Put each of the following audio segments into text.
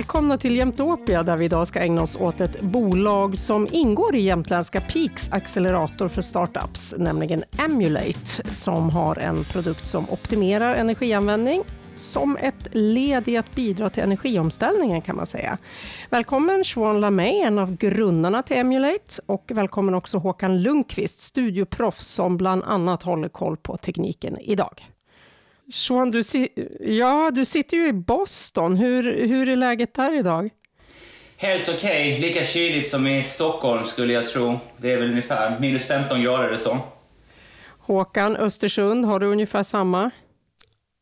Välkomna till Jämtopia där vi idag ska ägna oss åt ett bolag som ingår i jämtländska Peaks accelerator för startups, nämligen Emulate, som har en produkt som optimerar energianvändning som ett led i att bidra till energiomställningen kan man säga. Välkommen Sean LaMay, en av grundarna till Emulate och välkommen också Håkan Lundqvist, studioproffs som bland annat håller koll på tekniken idag. Sean, du, ja, du sitter ju i Boston. Hur, hur är läget där idag? Helt okej. Okay. Lika kyligt som i Stockholm skulle jag tro. Det är väl ungefär minus 15 grader eller så. Håkan, Östersund, har du ungefär samma?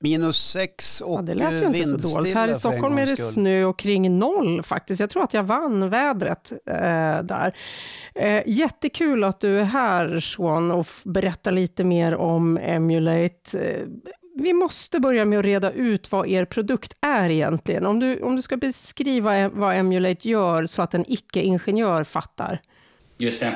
Minus 6 och ja, Det lät ju inte så dåligt. Här i Stockholm är det snö och kring noll faktiskt. Jag tror att jag vann vädret eh, där. Eh, jättekul att du är här Sean och berättar lite mer om Emulate. Eh, vi måste börja med att reda ut vad er produkt är egentligen. Om du, om du ska beskriva vad Emulate gör så att en icke-ingenjör fattar. Just det.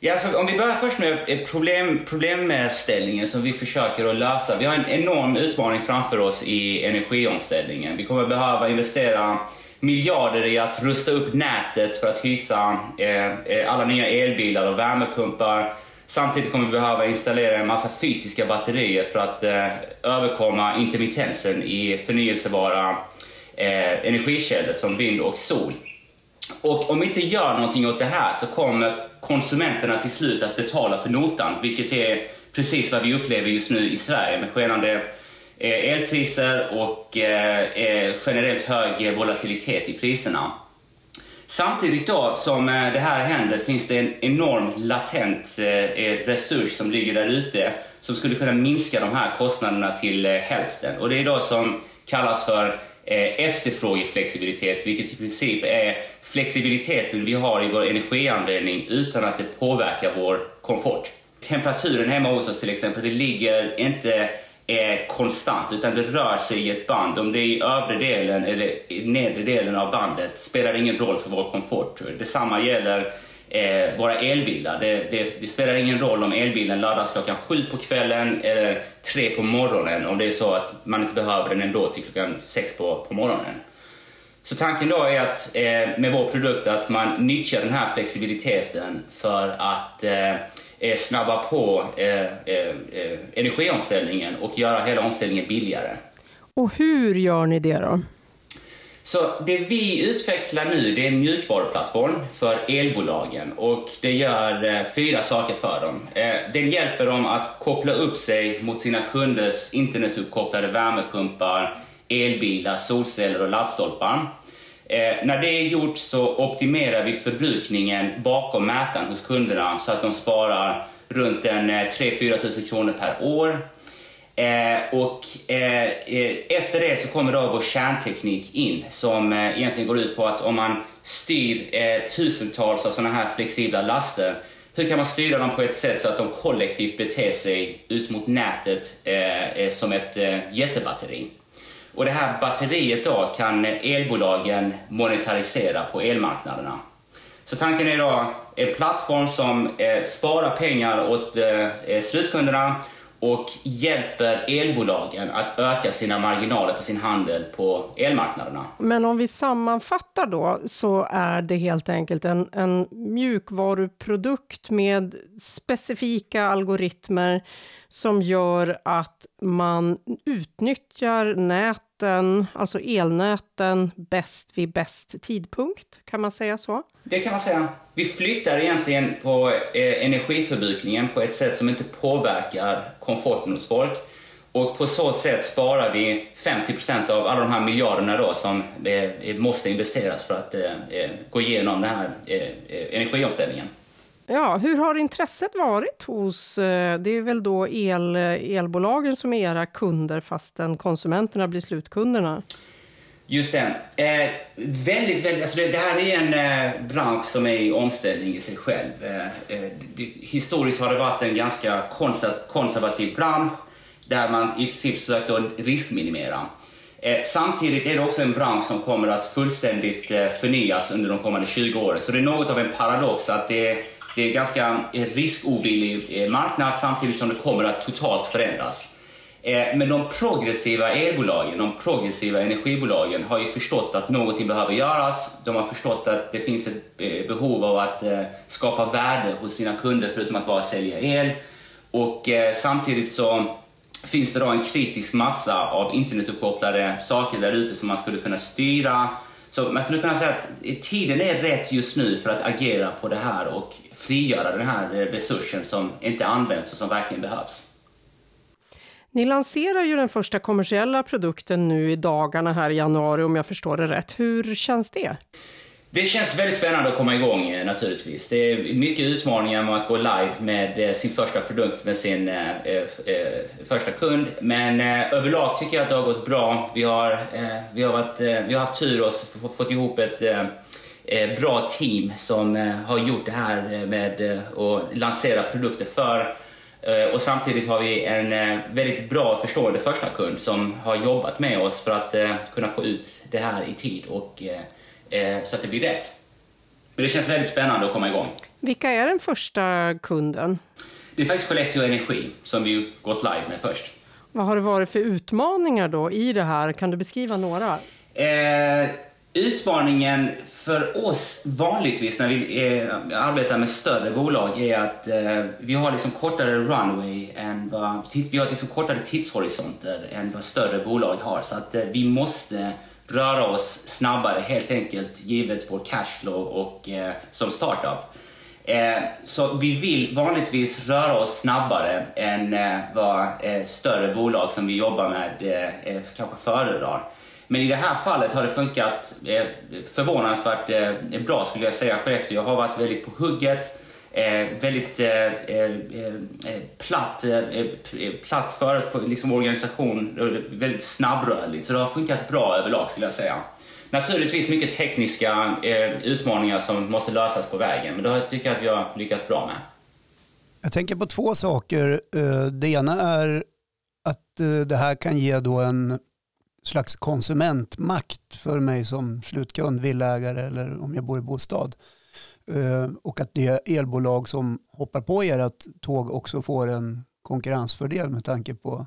Ja, så om vi börjar först med problem, problemställningen som vi försöker att lösa. Vi har en enorm utmaning framför oss i energiomställningen. Vi kommer behöva investera miljarder i att rusta upp nätet för att hysa eh, eh alla nya elbilar och värmepumpar Samtidigt kommer vi behöva installera en massa fysiska batterier för att eh, överkomma intermittensen i förnyelsebara eh, energikällor som vind och sol. Och om vi inte gör någonting åt det här så kommer konsumenterna till slut att betala för notan, vilket är precis vad vi upplever just nu i Sverige med skenande eh, elpriser och eh, eh, generellt hög volatilitet i priserna. Samtidigt då som eh, det här händer finns det en enorm latent eh, eh, resurs som ligger där ute som skulle kunna minska de här kostnaderna till hälften. Och det är då som kallas för efterfrågeflexibilitet, vilket i princip är flexibiliteten vi har i vår energianvändning utan att det påverkar vår komfort. Temperaturen hemma hos oss till exempel, det ligger inte är konstant utan det rör sig i ett band. Om det är i övre delen eller i nedre delen av bandet spelar ingen roll för vår komfort. Detsamma gäller eh, våra elbilar. Det, det, det, spelar ingen roll om elbilen laddas klockan sju på kvällen eller tre på morgonen om det är så att man inte behöver den ändå till klockan sex på, på morgonen. Så tanken då är att eh, med vår produkt att man nyttjar den här flexibiliteten för att eh, eh, snabba på eh, eh, eh, energiomställningen och göra hela omställningen billigare. Och hur gör ni det då? Så det vi utvecklar nu det är en mjukvaruplattform för elbolagen och det gör fyra saker för dem. Den hjälper dem att koppla upp sig mot sina kunders internetuppkopplade värmepumpar, elbilar, solceller och laddstolpar. Eh, när det är gjort så optimerar vi förbrukningen bakom mätaren hos kunderna så att de sparar runt en eh, 3-4 tusen 000 kronor per år. Eh, och eh, eh, efter det så kommer då vår kärnteknik in som eh, egentligen går ut på att om man styr eh, tusentals av sådana här flexibla laster hur kan man styra dem på ett sätt så att de kollektivt beter sig ut mot nätet som ett jättebatteri? Och det här batteriet då kan elbolagen monetarisera på elmarknaderna. Så tanken är då en plattform som eh, sparar pengar åt eh, eh, slutkunderna och hjälper elbolagen att öka sina marginaler på sin handel på elmarknaderna. Men om vi sammanfattar då så är det helt enkelt en, en mjukvaruprodukt med specifika algoritmer som gör att man utnyttjar näten, alltså elnäten, bäst vid bäst tidpunkt. Kan man säga så? Det kan man säga. Vi flyttar egentligen på eh, energiförbrukningen på ett sätt som inte påverkar komforten hos folk. Och på så sätt sparar vi 50 procent av alla de här miljarderna då som eh, måste investeras för att eh, eh gå igenom den här eh, eh energiomställningen. Ja, hur har intresset varit hos, eh, det är väl då el, elbolagen som är era kunder fastän konsumenterna blir slutkunderna? Just det. Eh, väldigt, väldigt, alltså det, det, här är en eh, bransch som är i omställning i sig själv. Eh, eh det, historiskt har det varit en ganska konservativ bransch där man i princip försökt att riskminimera. Eh, samtidigt är det också en bransch som kommer att fullständigt eh, förnyas under de kommande 20 åren. Så det är något av en paradox att det, det eh, är ganska eh, riskovillig eh, marknad samtidigt som det kommer att totalt förändras. Men de progressiva elbolagen, de progressiva energibolagen har ju förstått att någonting behöver göras. De har förstått att det finns ett behov av att skapa värde hos sina kunder förutom att bara sälja el. Och samtidigt så finns det då en kritisk massa av internetuppkopplade saker där ute som man skulle kunna styra. Så man skulle kunna säga att tiden är rätt just nu för att agera på det här och frigöra den här eh, resursen som inte används och som verkligen behövs. Ni lanserar ju den första kommersiella produkten nu i dagarna här i januari om jag förstår det rätt. Hur känns det? Det känns väldigt spännande att komma igång eh, naturligtvis. Det är mycket utmaningar med att gå live med eh, sin första produkt med sin eh, eh, första kund. Men eh, överlag tycker jag att det har gått bra. Vi har, eh, vi har, varit, eh, vi har haft tur och fått ihop ett bra team som har gjort det här med att lansera produkter för och samtidigt har vi en väldigt bra och förstående första kund som har jobbat med oss för att kunna få ut det här i tid och så att det blir rätt. Men det känns väldigt spännande att komma igång. Vilka är den första kunden? Det är faktiskt Skellefteå Energi som vi gått live med först. Vad har det varit för utmaningar då i det här? Kan du beskriva några? Eh, Utmaningen för oss vanligtvis när vi eh, arbetar med större bolag är att eh, vi har liksom kortare runway än vad, vi har liksom kortare tidshorisonter än vad större bolag har. Så att eh, vi måste röra oss snabbare helt enkelt givet vår cashflow och eh, som startup. Eh, så vi vill vanligtvis röra oss snabbare än eh, vad större bolag som vi jobbar med eh, kanske föredrar. Men i det här fallet har det funkat eh, förvånansvärt eh, bra skulle jag säga. Skellefteå har varit väldigt på hugget. Eh, väldigt eh, eh, eh, eh platt, eh, eh, platt för liksom organisation, väldigt snabbrörligt. Så det har funkat bra överlag skulle jag säga. Naturligtvis mycket tekniska utmaningar som måste lösas på vägen, men det tycker jag att vi har lyckats bra med. Jag tänker på två saker. Det ena är att det här kan ge då en slags konsumentmakt för mig som slutkund, villägare eller om jag bor i bostad. Eh, och att det elbolag som hoppar på ert tåg också får en konkurrensfördel med tanke på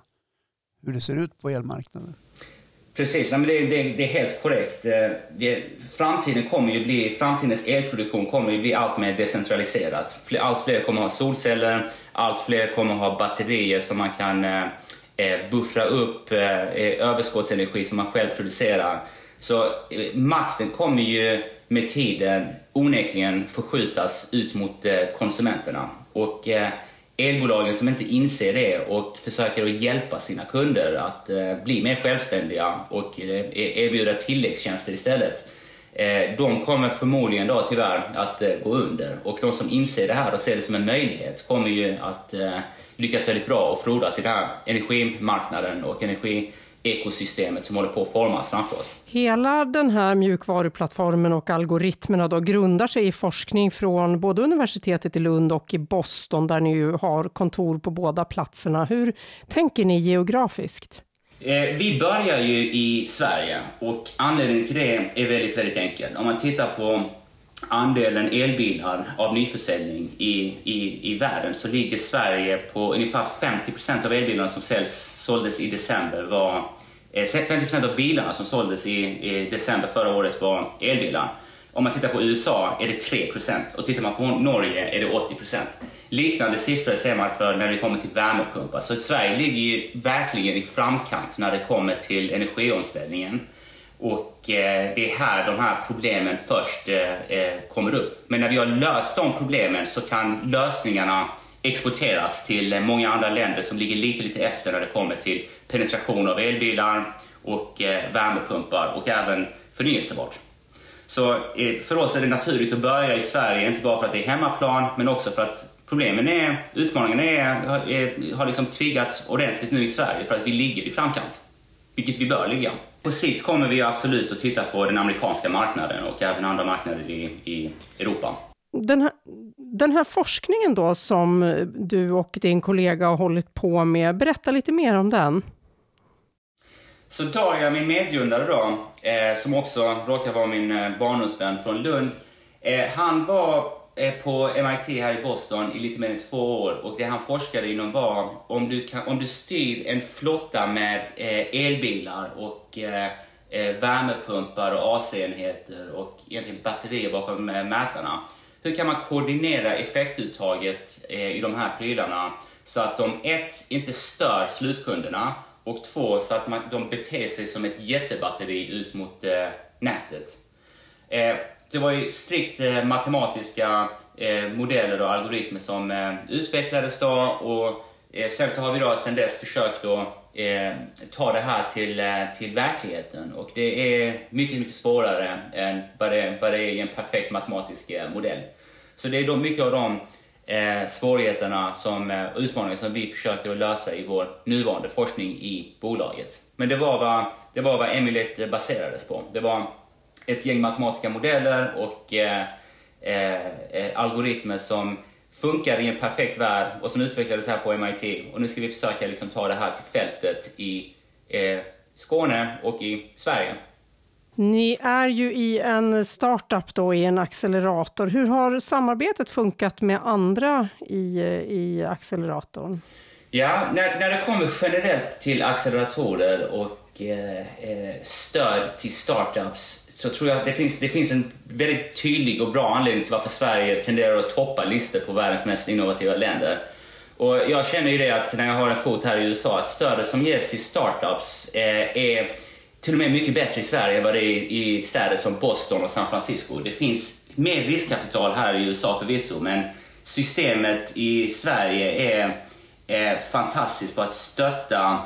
hur det ser ut på elmarknaden. Precis, det, det, det, är helt korrekt. Eh, det, framtiden kommer ju bli, framtidens elproduktion kommer ju bli allt mer decentraliserad. Allt fler kommer ha solceller, allt fler kommer ha batterier som man kan eh, eh buffra upp eh, överskottsenergi som man själv producerar. Så eh, makten kommer ju med tiden onekligen förskjutas ut mot eh, konsumenterna. Och eh, elbolagen som inte inser det och försöker att hjälpa sina kunder att bli mer självständiga och e-, erbjuda tilläggstjänster istället. De kommer förmodligen då tyvärr att gå under och de som inser det här och ser det som en möjlighet kommer ju att lyckas väldigt bra och frodas i den här energimarknaden och energiekosystemet som håller på att formas framför oss. Hela den här mjukvaruplattformen och algoritmerna då grundar sig i forskning från både universitetet i Lund och i Boston där ni ju har kontor på båda platserna. Hur tänker ni geografiskt? Eh, vi börjar ju i Sverige och anledningen till det är väldigt, väldigt enkel. Om man tittar på andelen elbilar av nyförsäljning i, i, i världen så ligger Sverige på ungefär 50% av elbilarna som säljs, såldes i december var 50 eh, av bilarna som såldes i, i, december förra året var elbilar. Om man tittar på USA är det 3% och tittar man på Norge är det 80% Liknande siffror ser man för när det kommer till värmepumpar. Så Sverige ligger ju verkligen i framkant när det kommer till energiomställningen. Och eh, det är här de här problemen först eh, eh kommer upp. Men när vi har löst de problemen så kan lösningarna exporteras till många andra länder som ligger lite, lite efter när det kommer till penetration av elbilar och eh, värmepumpar och även förnyelsebart. Så eh, för oss är det naturligt att börja i Sverige, inte bara för att det är hemmaplan, men också för att problemen är, utmaningarna är, är, har eh, liksom triggats ordentligt nu i Sverige för att vi ligger i framkant. Vilket vi bör ligga. på sikt kommer vi absolut att titta på den amerikanska marknaden och även andra marknader i, i Europa. Den här, den här forskningen då som eh, du och din kollega har hållit på med, berätta lite mer om den. Så tar jag min medgrundare då, eh, som också råkar vara min eh, barndomsvän från Lund, eh, han var eh, på MIT här i Boston i lite mer än två år och det han forskade inom var om du, kan, om du styr en flotta med eh, elbilar och eh, eh värmepumpar och AC-enheter och egentligen batterier bakom eh, mätarna hur kan man koordinera effektuttaget eh, i de här prylarna så att de ett, inte stör slutkunderna och två, så att man, de beter sig som ett jättebatteri ut mot eh, nätet. Eh, det var ju strikt eh, matematiska eh, modeller och algoritmer som eh, utvecklades då och Eh, sen så har vi då sen dess försökt att eh, ta det här till, eh, till verkligheten och det är mycket, mycket svårare än vad det, vad det är i en perfekt matematisk modell. Så det är då mycket av de eh, svårigheterna som, eh, utmaningar som vi försöker att lösa i vår nuvarande forskning i bolaget. Men det var vad, det var vad Emilet baserades på. Det var ett gäng matematiska modeller och eh, eh, algoritmer som funkar i en perfekt värld och som utvecklades här på MIT. Och nu ska vi försöka liksom ta det här till fältet i eh, Skåne och i Sverige. Ni är ju i en startup då, i en accelerator. Hur har samarbetet funkat med andra i, i acceleratorn? Ja, när, när det kommer generellt till acceleratorer och eh, eh, stöd till startups så tror jag att det finns, det finns en väldigt tydlig och bra anledning till varför Sverige tenderar att toppa listor på världens mest innovativa länder. Och jag känner ju det att när jag har en fot här i USA att stödet som ges till startups eh, är till och med mycket bättre i Sverige än vad det är i städer som Boston och San Francisco. Det finns mer riskkapital här i USA förvisso, men systemet i Sverige är, är fantastiskt på att stötta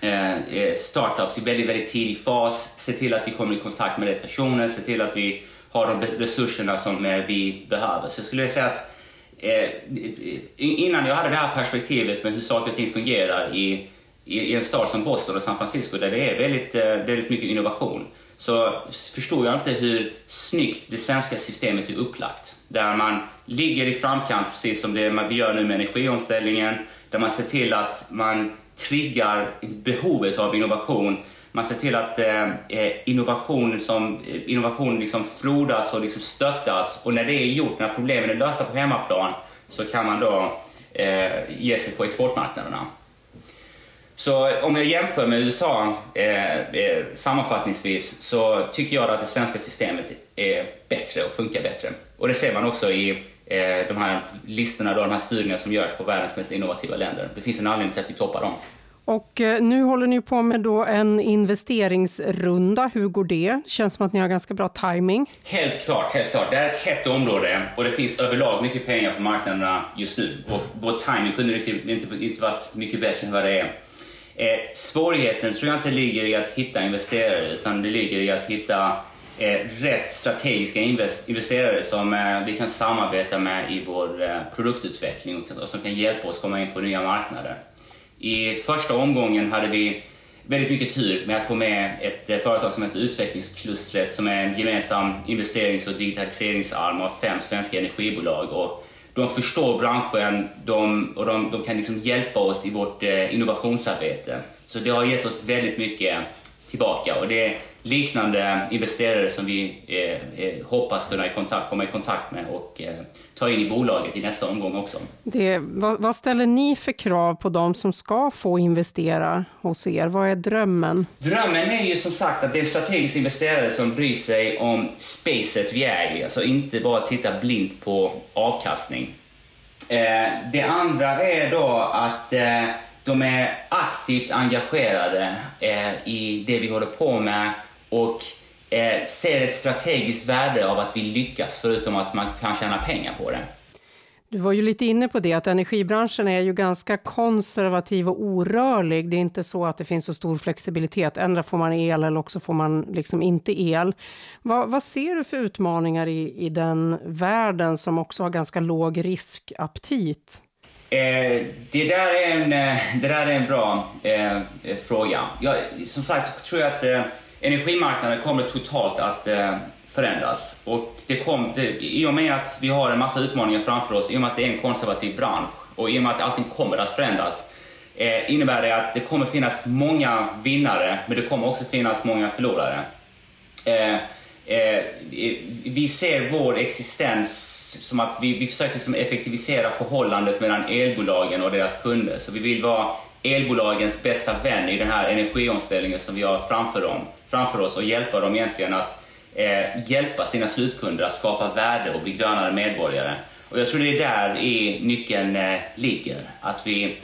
Eh, eh, startups i väldigt, väldigt tidig fas, se till att vi kommer i kontakt med rätt personer, se till att vi har de resurserna som eh, vi behöver. Så jag skulle säga att eh, innan jag hade det här perspektivet med hur saker och ting fungerar i i, en stad som Boston och San Francisco där det är väldigt, eh, väldigt mycket innovation så förstår jag inte hur snyggt det svenska systemet är upplagt. Där man ligger i framkant precis som det vi gör nu med energiomställningen. Där man ser till att man triggar behovet av innovation. Man ser till att eh, eh innovation, som, eh, innovation liksom frodas och liksom stöttas. Och när det är gjort, när problemen är lösta på hemmaplan, så kan man då eh, ge sig på exportmarknaderna. Så om jag jämför med USA eh, eh, sammanfattningsvis så tycker jag att det svenska systemet är bättre och funkar bättre. Och det ser man också i de här listorna, då, de här studierna som görs på världens mest innovativa länder. Det finns en anledning till att vi toppar dem. Och eh, nu håller ni på med då en investeringsrunda. Hur går det? Känns som att ni har ganska bra timing. Helt klart, helt klart. Det är ett hett område och det finns överlag mycket pengar på marknaderna just nu. Och vår timing kunde inte, inte, inte varit mycket bättre än vad det är. Eh, svårigheten tror jag inte ligger i att hitta investerare utan det ligger i att hitta eh, rätt strategiska investerare som eh, vi kan samarbeta med i vår eh, produktutveckling och, som kan hjälpa oss komma in på nya marknader. I första omgången hade vi väldigt mycket tur med att få med ett eh, företag som heter Utvecklingsklustret som är en gemensam investerings och digitaliseringsarm av fem svenska energibolag. Och de förstår branschen de, och de, de kan liksom hjälpa oss i vårt innovationsarbete. Så det har gett oss väldigt mycket tillbaka och det är liknande investerare som vi eh, eh, hoppas kunna i kontakt, komma i kontakt med och eh, ta in i bolaget i nästa omgång också. Det, vad, vad, ställer ni för krav på de som ska få investera hos er? Vad är drömmen? Drömmen är ju som sagt att det är strategiska investerare som bryr sig om spacet vi är i, alltså inte bara titta blint på avkastning. Eh, det andra är då att eh, de är aktivt engagerade eh, i det vi håller på med och eh, ser ett strategiskt värde av att vi lyckas, förutom att man kan tjäna pengar på det. Du var ju lite inne på det, att energibranschen är ju ganska konservativ och orörlig. Det är inte så att det finns så stor flexibilitet. Ändra får man el eller också får man liksom inte el. Vad, vad ser du för utmaningar i, i den världen som också har ganska låg riskaptit? Eh, det, där är en, eh, det där är en bra eh, fråga. Jag, som sagt så tror jag att eh, energimarknaden kommer totalt att eh, förändras. Och det kom, det, I och med att vi har en massa utmaningar framför oss, i och med att det är en konservativ bransch och i och med att allting kommer att förändras, eh, innebär det att det kommer finnas många vinnare, men det kommer också finnas många förlorare. Eh, eh, vi ser vår existens som att vi, vi försöker liksom effektivisera förhållandet mellan elbolagen och deras kunder. Så vi vill vara elbolagens bästa vän i den här energiomställningen som vi har framför, dem, framför oss och hjälpa dem egentligen att eh, hjälpa sina slutkunder att skapa värde och bli grönare medborgare. Och jag tror det är där i nyckeln eh, ligger. Att vi,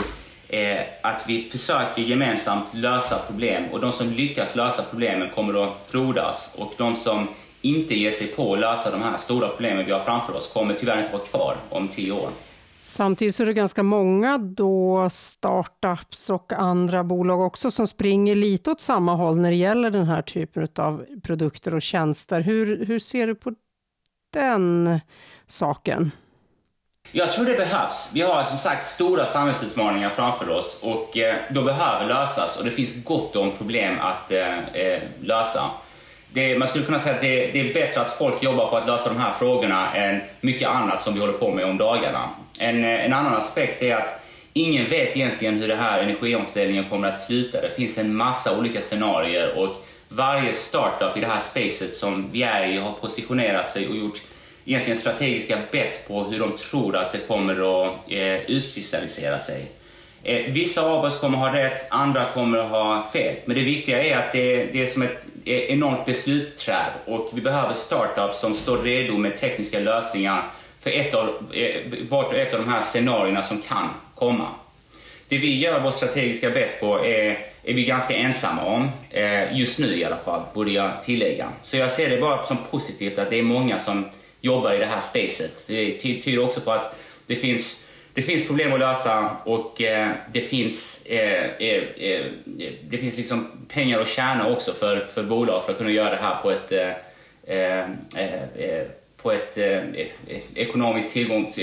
eh, att vi försöker gemensamt lösa problem och de som lyckas lösa problemen kommer att frodas och de som inte ger sig på att lösa de här stora problemen vi har framför oss kommer tyvärr inte vara kvar om tio år. Samtidigt så är det ganska många då startups och andra bolag också som springer lite åt samma håll när det gäller den här typen av produkter och tjänster. Hur, hur ser du på den saken? Jag tror det behövs. Vi har som sagt stora samhällsutmaningar framför oss och eh, de behöver lösas och det finns gott om problem att eh, eh lösa det, man skulle kunna säga att det, det, är bättre att folk jobbar på att lösa de här frågorna än mycket annat som vi håller på med om dagarna. En, en annan aspekt är att ingen vet egentligen hur den här energiomställningen kommer att sluta. Det finns en massa olika scenarier och varje startup i det här spacet som vi är i har positionerat sig och gjort egentligen strategiska bett på hur de tror att det kommer att eh, utkristallisera sig. Eh, vissa av oss kommer ha rätt, andra kommer ha fel. Men det viktiga är att det, det är som ett enormt beslutsträd och vi behöver startups som står redo med tekniska lösningar för ett av, eh, vart och ett av de här scenarierna som kan komma. Det vi gör vår strategiska bett på är, är vi ganska ensamma om, eh, just nu i alla fall, borde jag tillägga. Så jag ser det bara som positivt att det är många som jobbar i det här spacet. Det tyder också på att det finns det finns problem att lösa och eh, det finns, eh, eh, eh det finns liksom pengar att tjäna också för, för bolag för att kunna göra det här på ett, eh, eh, på ett ekonomiskt tillgång,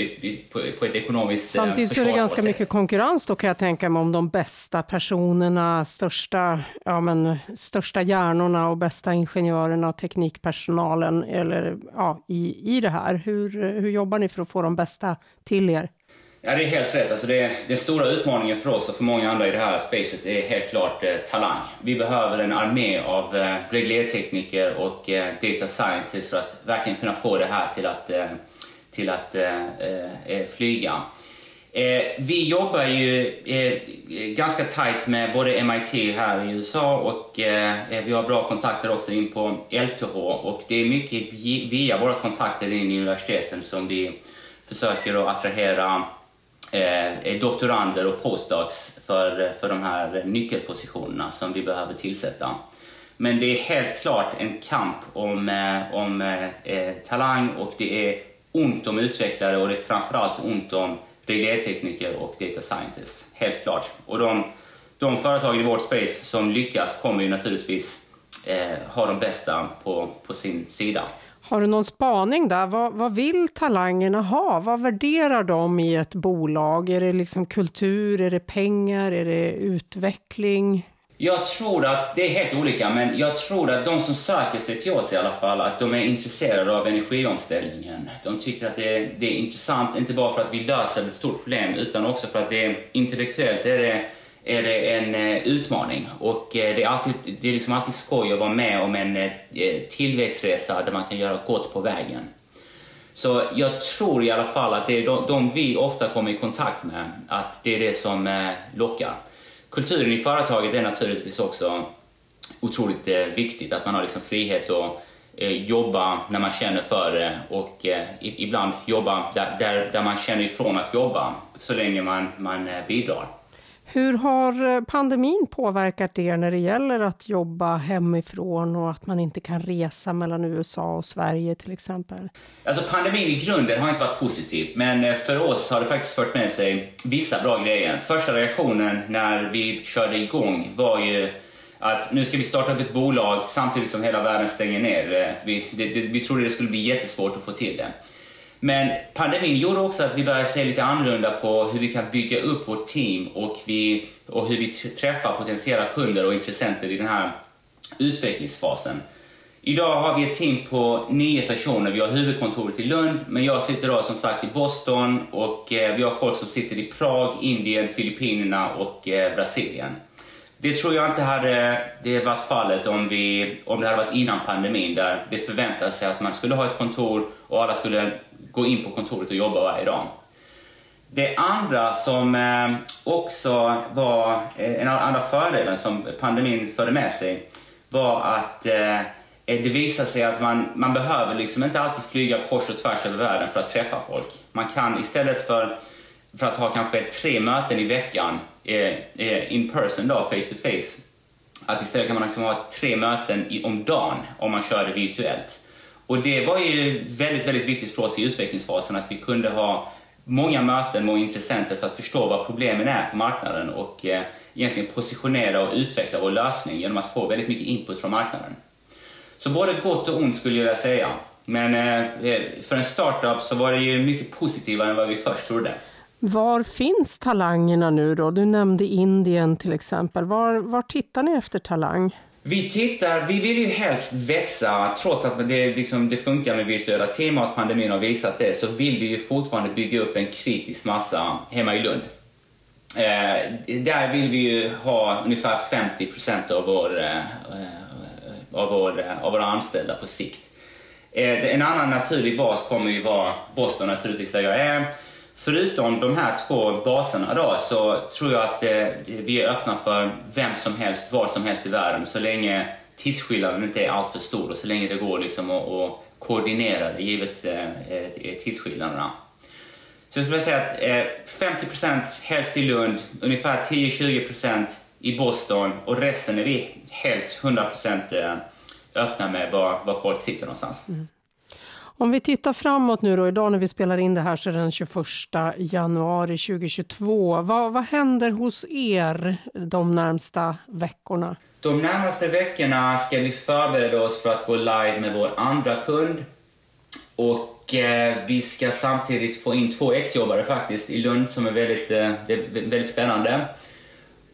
på, på ett ekonomiskt Samtidigt så är det ganska sätt. mycket konkurrens då kan jag tänka mig om de bästa personerna, största, ja, men, största hjärnorna och bästa ingenjörerna och teknikpersonalen eller, ja, i, i det här. Hur, hur jobbar ni för att få de bästa till er? Ja, det är helt rätt. Alltså det, den stora utmaningen för oss och för många andra i det här spacet är helt klart eh, talang. Vi behöver en armé av eh, reglertekniker och eh, data scientists för att verkligen kunna få det här till att, eh, till att eh, eh, eh flyga. Eh, vi jobbar ju eh, ganska tight med både MIT här i USA och vi har bra kontakter också in på LTH och det är mycket via våra kontakter in i universiteten som vi försöker att attrahera eh, doktorander och postdocs för, för de här nyckelpositionerna som vi behöver tillsätta. Men det är helt klart en kamp om, eh, om eh, eh, talang och det är ont om utvecklare och det är framförallt ont om reglertekniker och data scientists. Helt klart. Och de, de företag i vårt space som lyckas kommer ju naturligtvis eh, ha de bästa på, på sin sida. Har du någon spaning där? Vad, vad, vill talangerna ha? Vad värderar de i ett bolag? Är det liksom kultur? Är det pengar? Är det utveckling? Jag tror att det är helt olika, men jag tror att de som söker sig till oss i alla fall, att de är intresserade av energiomställningen. De tycker att det är, det är intressant, inte bara för att vi löser ett stort problem, utan också för att det är intellektuellt är det är det en eh, utmaning och eh, det är, alltid, det är liksom alltid skoj att vara med om en eh, tillväxtresa där man kan göra gott på vägen. Så jag tror i alla fall att det är de, de vi ofta kommer i kontakt med, att det är det som lockar. Kulturen i företaget är naturligtvis också otroligt viktigt, att man har liksom frihet att jobba när man känner för det och ibland jobba där, där, där man känner ifrån att jobba så länge man, man bidrar. Hur har eh, pandemin påverkat er när det gäller att jobba hemifrån och att man inte kan resa mellan USA och Sverige till exempel? Alltså pandemin i grunden har inte varit positiv, men eh, för oss har det faktiskt fört med sig vissa bra grejer. Första reaktionen när vi körde igång var ju att nu ska vi starta upp ett bolag samtidigt som hela världen stänger ner. Eh, vi, det, det, vi trodde det skulle bli jättesvårt att få till det. Men pandemin gjorde också att vi började se lite annorlunda på hur vi kan bygga upp vårt team och, vi, och hur vi träffar potentiella kunder och intressenter i den här utvecklingsfasen. Idag har vi ett team på nio personer. Vi har huvudkontoret i Lund, men jag sitter då som sagt i Boston och eh, vi har folk som sitter i Prag, Indien, Filippinerna och eh, Brasilien. Det tror jag inte hade det varit fallet om, vi, om det hade varit innan pandemin där det förväntades sig att man skulle ha ett kontor och alla skulle gå in på kontoret och jobba varje dag. Det andra som eh, också var eh, en av andra fördelen som pandemin förde med sig var att eh, det visar sig att man, man behöver liksom inte alltid flyga kors och tvärs över världen för att träffa folk. Man kan istället för, för att ha kanske tre möten i veckan in person då, face to face, att istället kan man liksom ha tre möten i, om dagen om man kör det virtuellt. Och det var ju väldigt, väldigt viktigt för oss i utvecklingsfasen att vi kunde ha många möten med intressenter för att förstå vad problemen är på marknaden och eh, egentligen positionera och utveckla vår lösning genom att få väldigt mycket input från marknaden. Så både gott och ont skulle jag säga. Men eh, eh, för en startup så var det ju mycket positivare än vad vi först trodde. Var finns talangerna nu då? Du nämnde Indien till exempel. Var, var tittar ni efter talang? Vi tittar, vi vill ju helst växa, trots att det, liksom, det funkar med virtuella team och att pandemin har visat det, så vill vi ju fortfarande bygga upp en kritisk massa hemma i Lund. Eh, där vill vi ju ha ungefär 50 av vår eh, eh av, vår, eh, av våra anställda på sikt. Eh, en annan naturlig bas kommer ju vara Boston naturligtvis där jag är. Förutom de här två baserna då så tror jag att eh, vi är öppna för vem som helst, var som helst i världen så länge tidsskillnaden inte är alltför stor och så länge det går liksom att, att koordinera det givet eh, tidsskillnaderna. Så jag skulle säga att eh, 50% helst i Lund, ungefär 10-20% i Boston och resten är vi helt 100% eh, öppna med var, var folk sitter någonstans. Mm. Om vi tittar framåt nu då, idag när vi spelar in det här så är det den 21 januari 2022. Vad, vad händer hos er de närmsta veckorna? De närmaste veckorna ska vi förbereda oss för att gå live med vår andra kund. Och eh, vi ska samtidigt få in två exjobbare faktiskt i Lund som är väldigt, eh, det är väldigt spännande.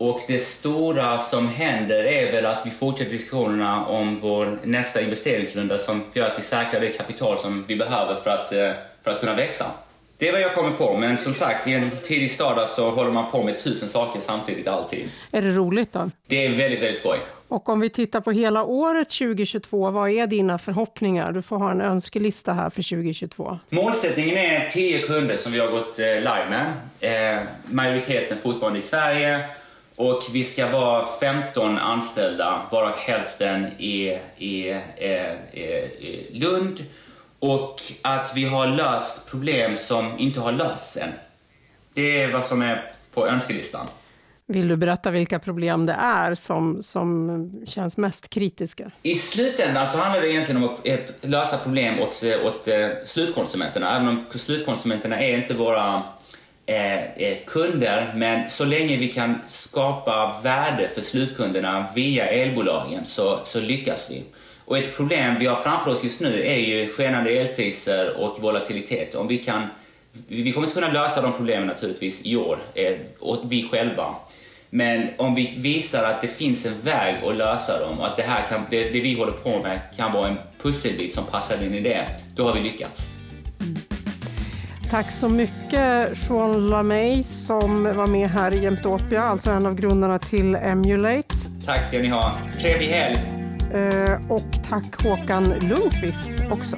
Och det stora som händer är väl att vi fortsätter diskussionerna om vår nästa investeringsrunda som gör att vi säkrar det kapital som vi behöver för att, eh, för att kunna växa. Det är vad jag kommer på, men som sagt i en tidig startup så håller man på med tusen saker samtidigt alltid. Är det roligt då? Det är väldigt, väldigt skoj. Och om vi tittar på hela året 2022, vad är dina förhoppningar? Du får ha en önskelista här för 2022. Målsättningen är 10 kunder som vi har gått eh, live med. Eh, majoriteten fortfarande i Sverige och vi ska vara 15 anställda, varav hälften är i, i Lund. Och att vi har löst problem som inte har lösts än. Det är vad som är på önskelistan. Vill du berätta vilka problem det är som, som känns mest kritiska? I slutändan så handlar det egentligen om att lösa problem åt, åt eh, slutkonsumenterna. Även om slutkonsumenterna är inte våra Eh, eh, kunder, men så länge vi kan skapa värde för slutkunderna via elbolagen så, så lyckas vi. Och ett problem vi har framför oss just nu är ju skenande elpriser och volatilitet. Om vi, kan, vi kommer inte kunna lösa de problemen naturligtvis i år, eh, vi själva. Men om vi visar att det finns en väg att lösa dem och att det, här kan, det, det vi håller på med kan vara en pusselbit som passar in i det, då har vi lyckats. Mm. Tack så mycket Sean LaMay som var med här i Jämtopia, alltså en av grundarna till Emulate. Tack ska ni ha. Trevlig helg! Eh, och tack Håkan Lundqvist också.